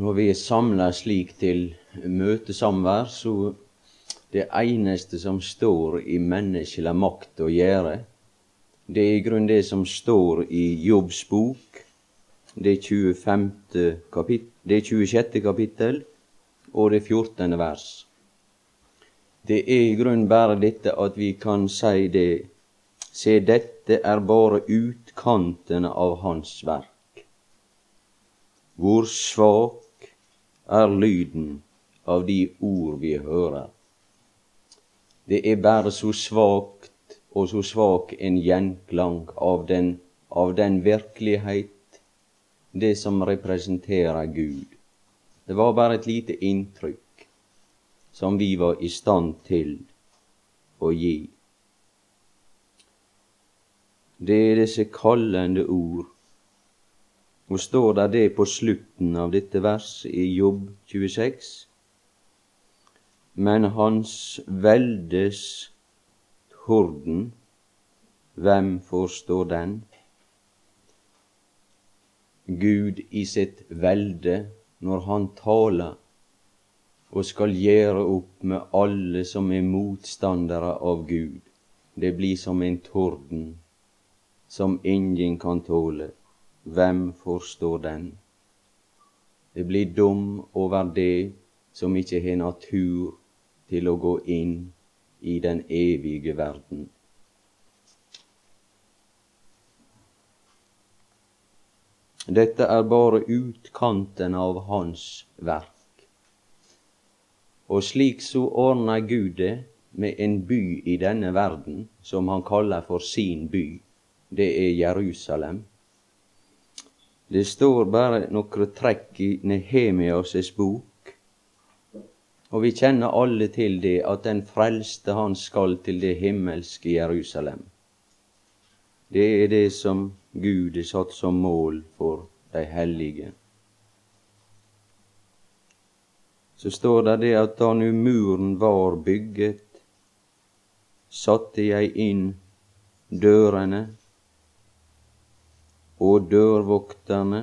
Når vi er samla slik til møtesamvær, så det eneste som står i menneskelig makt å gjøre, det er i grunn det som står i Jobbs bok, det 25. kapittel, det 26. kapittel og det 14. vers. Det er i grunn bare dette at vi kan si det Se, dette er bare utkanten av Hans verk. Hvor svak er lyden av de ord vi hører. Det er bare så svakt og så svak en gjenklang av den, av den virkelighet, det som representerer Gud. Det var bare et lite inntrykk som vi var i stand til å gi. Det er disse kallende ord. Og står der det på slutten av dette verset i Jobb 26? Men hans veldes horden, hvem forstår den? Gud i sitt velde, når han taler og skal gjøre opp med alle som er motstandere av Gud, det blir som en torden som ingen kan tåle. Hvem forstår den? Det blir dom over det som ikke har natur til å gå inn i den evige verden. Dette er bare utkanten av Hans verk. Og slik så ordner Gud det med en by i denne verden som han kaller for sin by det er Jerusalem. Det står bare noen trekk i Nehemias' bok, og vi kjenner alle til det at den frelste han skal til det himmelske Jerusalem. Det er det som Gud har satt som mål for de hellige. Så står det det at da nu muren var bygget, satte jeg inn dørene og dørvokterne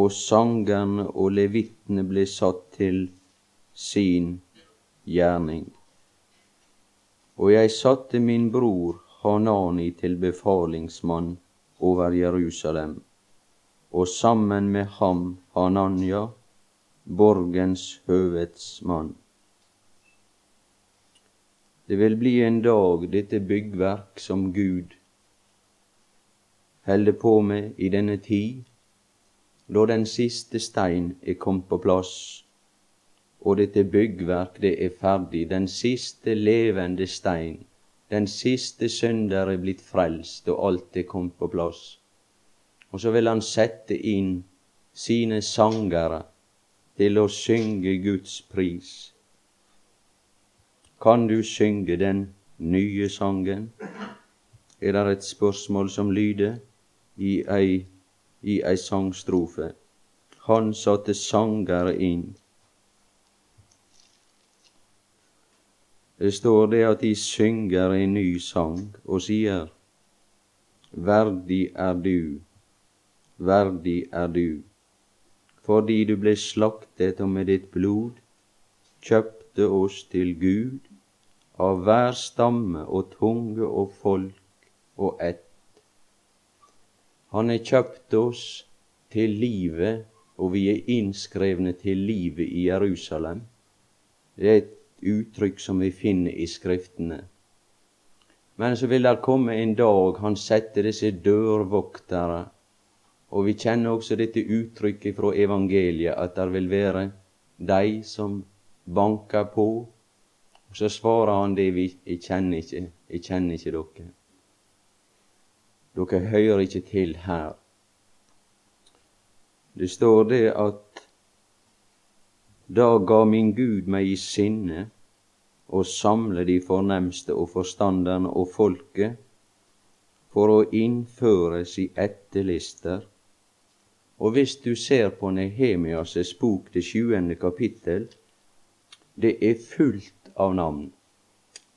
og sangerne og levittene ble satt til sin gjerning. Og jeg satte min bror Hanani til befalingsmann over Jerusalem, og sammen med ham Hananya, borgens høvedsmann. Det vil bli en dag, dette byggverk som Gud holder på med i denne tid, da den siste stein er kommet på plass, og dette byggverk det er ferdig, den siste levende stein, den siste synder er blitt frelst, og alt er kommet på plass. Og så vil han sette inn sine sangere til å synge Guds pris. Kan du synge den nye sangen? Er det et spørsmål som lyder? I ei, i ei sangstrofe. Han satte sangere inn. Det står det at de synger en ny sang og sier Verdig er du, verdig er du, fordi du ble slaktet og med ditt blod kjøpte oss til Gud av hver stamme og tunge og folk og ett han har kjøpt oss til livet, og vi er innskrevne til livet i Jerusalem. Det er et uttrykk som vi finner i Skriftene. Men så vil det komme en dag han setter disse dørvoktere, og vi kjenner også dette uttrykket fra evangeliet, at det vil være de som banker på. Og så svarer han det vi kjenner ikke, jeg kjenner ikke dere. Dere hører ikke til her. Det står det at da ga min Gud meg i sinne å samle de fornemste og forstanderne og folket for å innføres i etterlister. Og hvis du ser på Nehemias' bok, det sjuende kapittel, det er fullt av navn.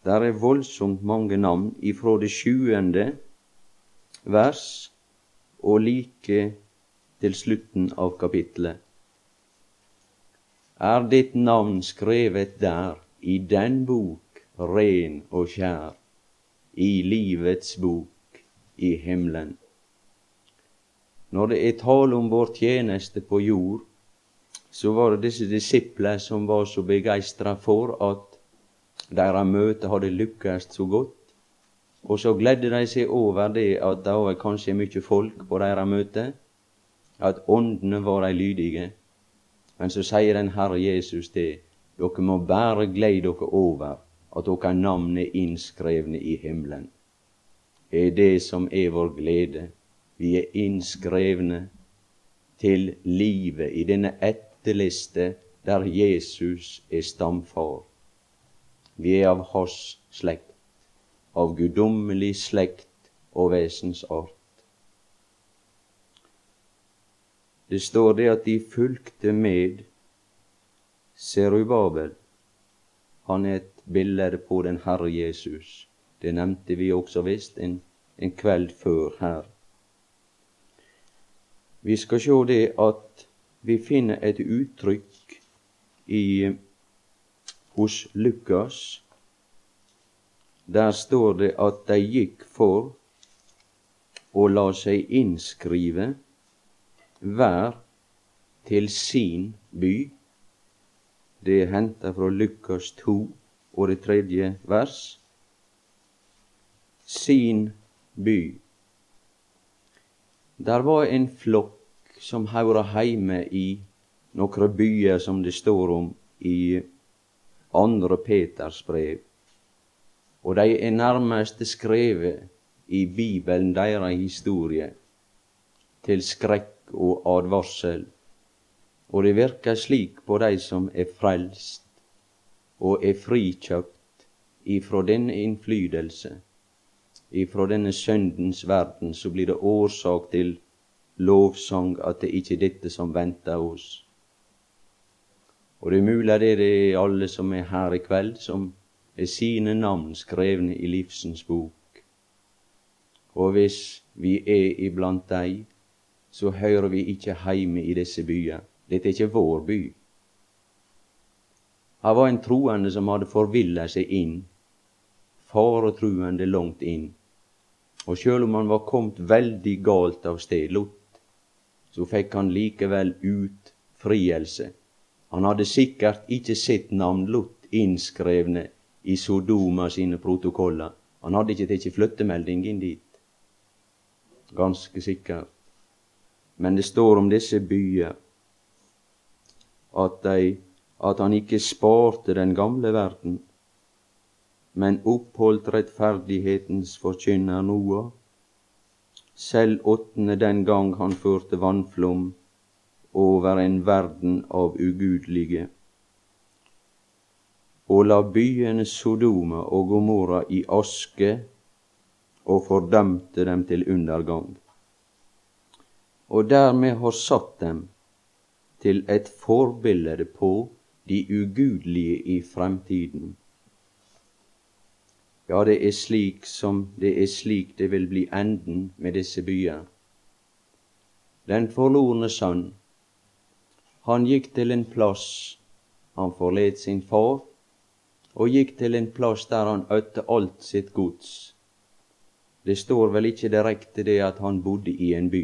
Der er voldsomt mange navn ifra det sjuende vers og like til slutten av kapittelet. er ditt navn skrevet der, i den bok, ren og skjær, i livets bok i himmelen. Når det er tale om vår tjeneste på jord, så var det disse disiplene som var så begeistra for at deres møte hadde lykkes så godt. Og så gledde de seg over det at det var kanskje mye folk på deres møte, at åndene var de lydige. Men så sier den Herre Jesus det, dere må bare glede dere over at dere navn er innskrevne i himmelen. Det er det som er vår glede. Vi er innskrevne til livet i denne etterliste der Jesus er stamfar. Vi er av hans slekt, av guddommelig slekt og vesensart. Det står det at de fulgte med Serubabel. Han er et bilde på den Herre Jesus. Det nevnte vi også visst en, en kveld før her. Vi skal sjå det at vi finner et uttrykk i hos Lukas. Der står det at de gikk for å la seg innskrive hver til sin by. Det er henta fra Lukas 2 og det tredje vers. Sin by. Der var en flokk som høyra heime i nokre byer som det står om i andre Peters brev. Og de er nærmest skrevet i Bibelen deres historie til skrekk og advarsel. Og det virker slik på de som er frelst og er frikjøpt ifra denne innflytelse, ifra denne syndens verden, så blir det årsak til lovsang at det ikke er dette som venter oss. Og det er mulig det er alle som er her i kveld, som er sine navn skrevne i livsens bok. Og hvis vi er iblant dei, så hører vi ikke heime i disse byer. Dette er ikke vår by. Han var en troende som hadde forvilla seg inn, faretruende langt inn. Og sjøl om han var kommet veldig galt av sted, Lot, så fikk han likevel ut frielse han hadde sikkert ikke sitt navn Lot innskrevne i Sodoma sine protokoller. Han hadde ikke tatt flyttemelding inn dit. Ganske sikkert. Men det står om disse byer at, de, at han ikke sparte den gamle verden, men oppholdt rettferdighetens forkynner Noah, selv åttende den gang han førte vannflom over en verden av ugudelige, og la byene Sodoma og Gomorra i aske og fordømte dem til undergang, og dermed har satt dem til et forbilde på de ugudelige i fremtiden. Ja, det er slik som det er slik det vil bli enden med disse byer. Den forlorne sønn han gikk til en plass Han forlot sin far og gikk til en plass der han øtte alt sitt gods. Det står vel ikke direkte det at han bodde i en by,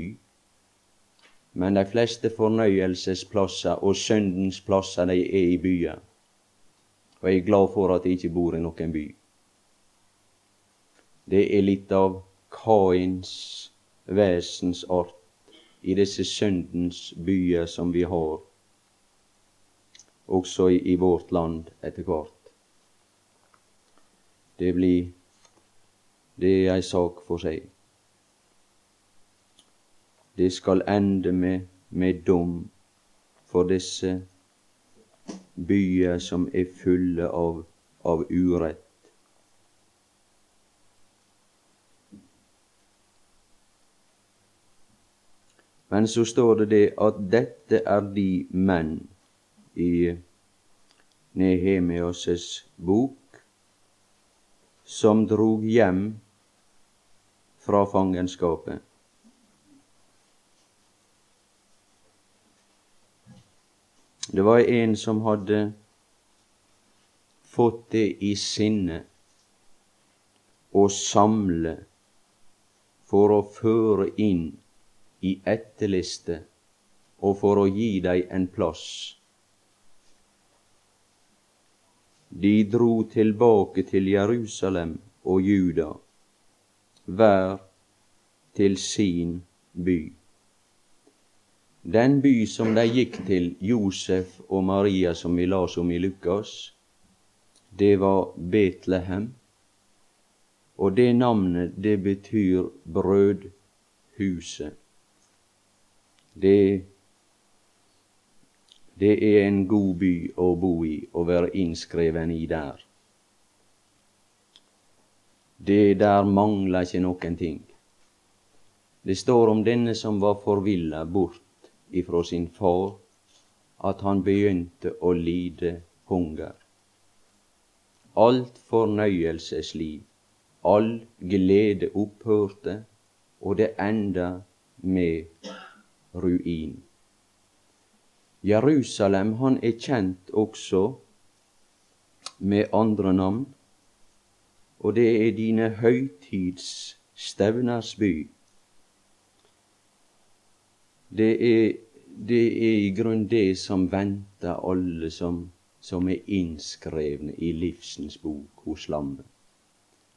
men de fleste fornøyelsesplasser og syndens plasser de er i byer. Og jeg er glad for at jeg ikke bor i noen by. Det er litt av Kains vesensart i disse syndens byer som vi har også i vårt land etter hvert. Det blir Det er ei sak for seg. Det skal ende med, med dom for disse byer som er fulle av, av urett. Men så står det det at dette er de menn i Nehemias' bok, som drog hjem fra fangenskapet. Det var en som hadde fått det i sinne å samle for å føre inn i etterliste og for å gi dei en plass. De dro tilbake til Jerusalem og Juda, hver til sin by. Den by som de gikk til, Josef og Maria, som vi las om i Lukas, det var Betlehem. Og det navnet, det betyr brødhuset. Det, det er en god by å bo i og være innskreven i der. Det der mangler ikke noen ting. Det står om denne som var forvilla bort ifra sin far at han begynte å lide hunger. Alt fornøyelsesliv, all glede opphørte, og det enda med ruin. Jerusalem han er kjent også med andre navn, og det er dine høytidsstevners by. Det er det er i grunn det som venter alle som, som er innskrevne i livsens bok hos Lammet,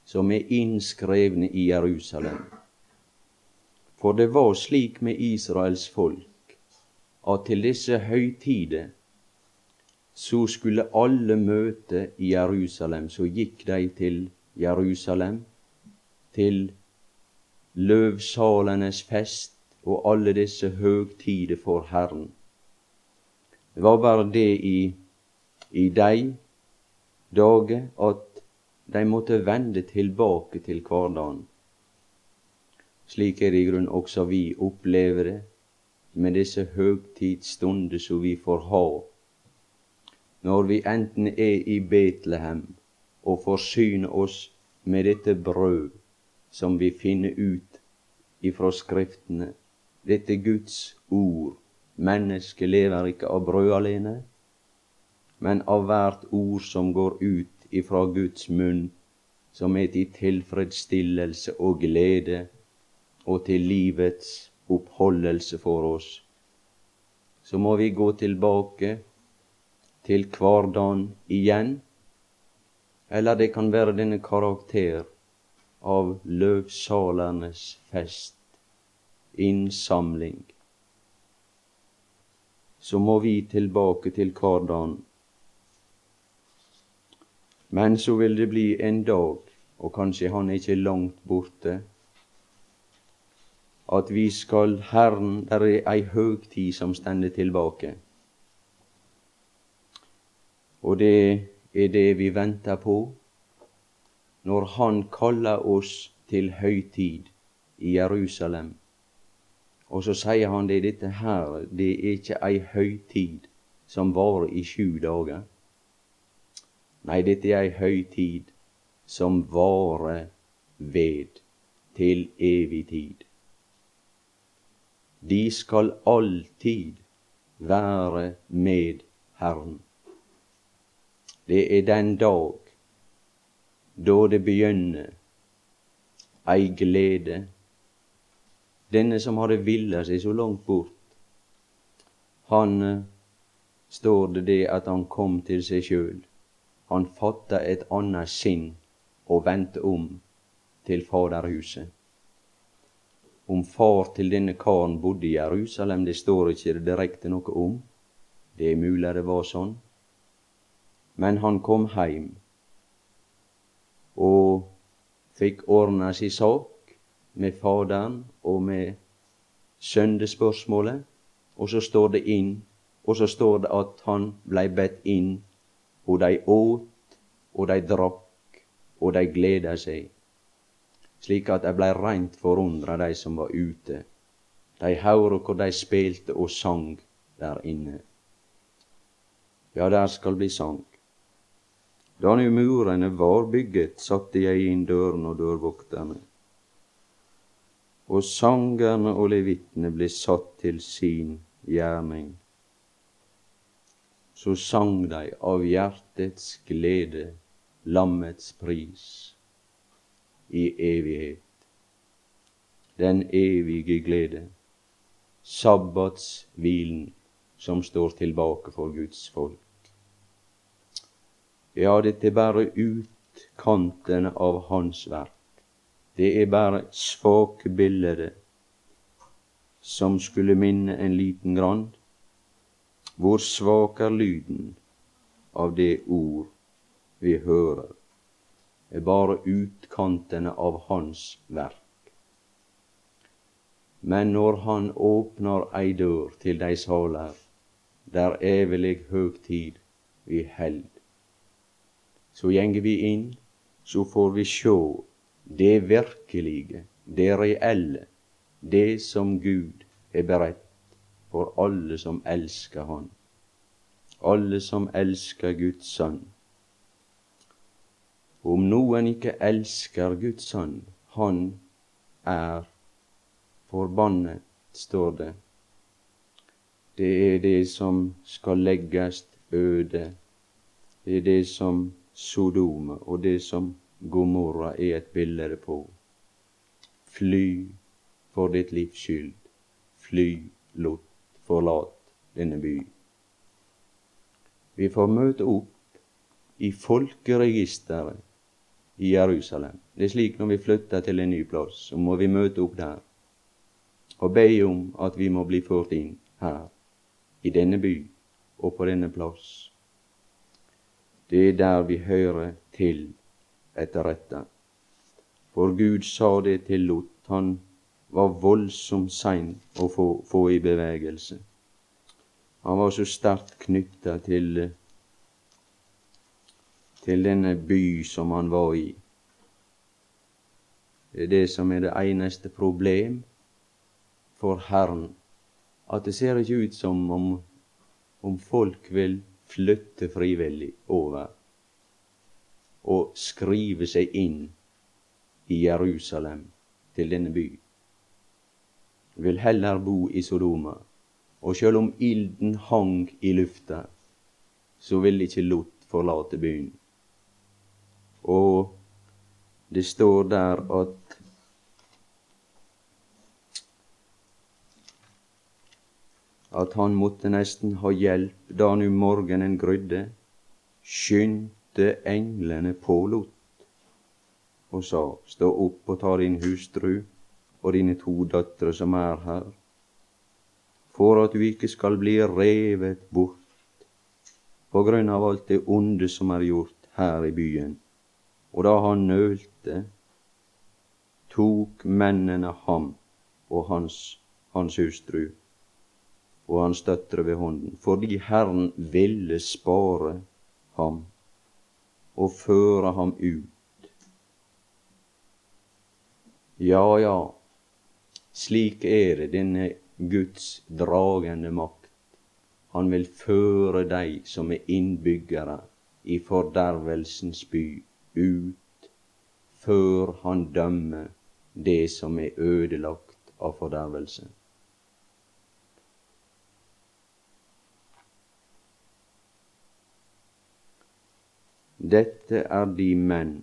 som er innskrevne i Jerusalem. For det var slik med Israels folk at til disse høytider så skulle alle møte i Jerusalem. Så gikk de til Jerusalem, til løvsalenes fest, og alle disse høgtider for Herren. Det var bare det i, i de dager at de måtte vende tilbake til hverdagen. Slik er det i grunn også vi opplever det med disse høgtidsstunder som vi får ha når vi enten er i Betlehem og forsyner oss med dette brød som vi finner ut ifra Skriftene, dette Guds ord. Mennesket lever ikke av brød alene, men av hvert ord som går ut ifra Guds munn, som er til tilfredsstillelse og glede og til livets oppholdelse for oss. Så må vi gå tilbake til hverdagen igjen, eller det kan være denne karakter av løvsalernes fest innsamling. Så må vi tilbake til hverdagen. Men så vil det bli en dag, og kanskje han er ikke langt borte, at vi skal Herren, der er ei høgtid som stender tilbake. Og det er det vi venter på når Han kaller oss til høytid i Jerusalem. Og så sier han det dette her, det er ikke ei høytid som varer i sju dager. Nei, dette er ei høytid som varer ved til evig tid. De skal alltid være med Herren. Det er den dag da det begynner ei glede denne som hadde villa seg så langt bort, han eh, står det det at han kom til seg sjøl. Han fatta et annet sinn og vendte om til Faderhuset. Om far til denne karen bodde i Jerusalem, det står ikke det direkte noe om. Det er mulig det var sånn. Men han kom heim og fikk ordna si sak med Faderen og med søndespørsmålet, og så står det inn, og så står det at han blei bedt inn, og de åt, og de drakk, og de gleda seg, slik at de blei reint forundra, de som var ute. De høyrde hvor de spilte og sang der inne. Ja, der skal bli sang. Da nu murene var bygget, satte jeg inn døren og dørvokterne og sangerne og levittene ble satt til sin gjerning. så sang de av hjertets glede lammets pris i evighet. Den evige glede, sabbatshvilen som står tilbake for Guds folk. Ja, dette er bare utkantene av Hans verk. Det er bare svake bilder som skulle minne en liten grann. Hvor svak er lyden av det ord vi hører, er bare utkantene av Hans verk. Men når Han åpner ei dør til dei saler, der evig høgtid vi held, så gjenger vi inn, så får vi sjå det virkelige, det reelle, det som Gud er beredt for alle som elsker Han, alle som elsker Guds Sønn. Om noen ikke elsker Guds Sønn, han er forbannet, står det. Det er det som skal legges øde. Det er det som Sodome og det som Gomorra er et bilde på. Fly for ditt livs skyld. Fly, Lot, forlat denne by. Vi får møte opp i folkeregisteret i Jerusalem. Det er slik når vi flytter til en ny plass, så må vi møte opp der og be om at vi må bli ført inn her, i denne by og på denne plass. Det er der vi hører til etter rette. For Gud sa det til Lot. Han var voldsomt sein å få, få, i bevegelse. Han var så sterkt knytta til, til denne by som han var i. Det er det som er det eneste problem for Herren, at det ser ikke ut som om, om folk vil flytte frivillig over og skrive seg inn i Jerusalem, til denne by. Vil heller bo i Sodoma. Og sjøl om ilden hang i lufta, så ville ikke Lot forlate byen. Og det står der at at han måtte nesten ha hjelp da nu morgenen grydde. skyndte englene pålot og sa, Stå opp og ta din hustru og dine to døtre som er her, for at du ikke skal bli revet bort på grunn av alt det onde som er gjort her i byen. Og da han nølte, tok mennene ham og hans, hans hustru og hans døtre ved hånden, fordi Herren ville spare ham og føre ham ut. Ja, ja, slik er det, denne Guds dragende makt. Han vil føre deg som er innbyggere i fordervelsens by, ut, før han dømmer det som er ødelagt av fordervelse. Dette er de menn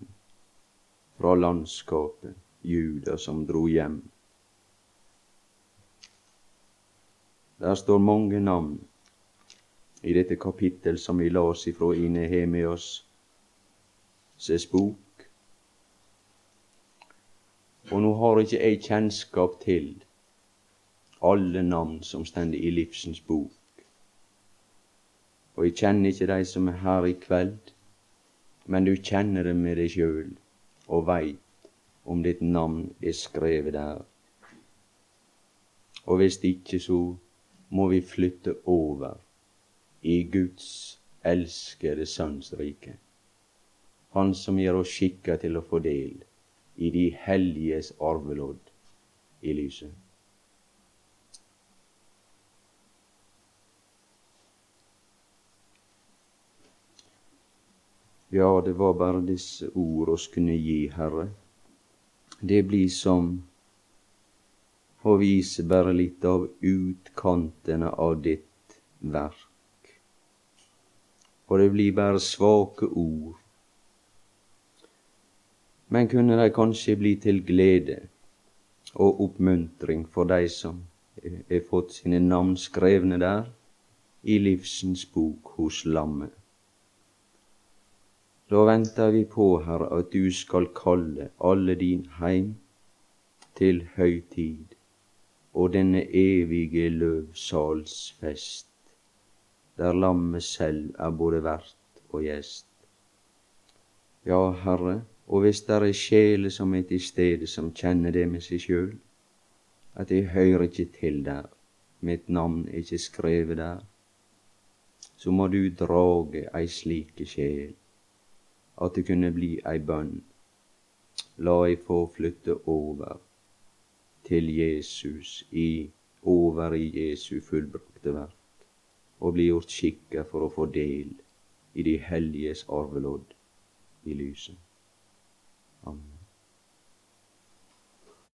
fra landskapet Juda som dro hjem. Der står mange navn i dette kapittel som vi las ifra i Ses bok. Og nå har ikke jeg kjennskap til alle navn som stender i livsens bok. Og jeg kjenner ikke de som er her i kveld men du kjenner det med deg sjøl og veit om ditt navn er skrevet der. Og hvis ikke, så må vi flytte over i Guds elskede Sønns rike. Han som gjør oss skikka til å få del i de helliges arvelodd i lyset. Ja, det var bare disse ord oss kunne gi, Herre. Det blir som å vise bare litt av utkantene av ditt verk. og det blir bare svake ord. Men kunne de kanskje bli til glede og oppmuntring for de som har fått sine navn skrevne der i livsens bok hos lammet. Da venter vi på, Herre, at du skal kalle alle din heim til høytid og denne evige løvsalsfest, der lammet selv er både vert og gjest. Ja, Herre, og hvis det er sjeler som er til stede, som kjenner det med seg sjøl, at jeg hører ikke til der, mitt navn er ikke skrevet der, så må du drage ei slike sjel, at det kunne bli ei bønn. La jeg få flytte over til Jesus i over i Jesu fullbrakte verk, og bli gjort skikka for å få del i de helliges arvelodd i lyset. Um,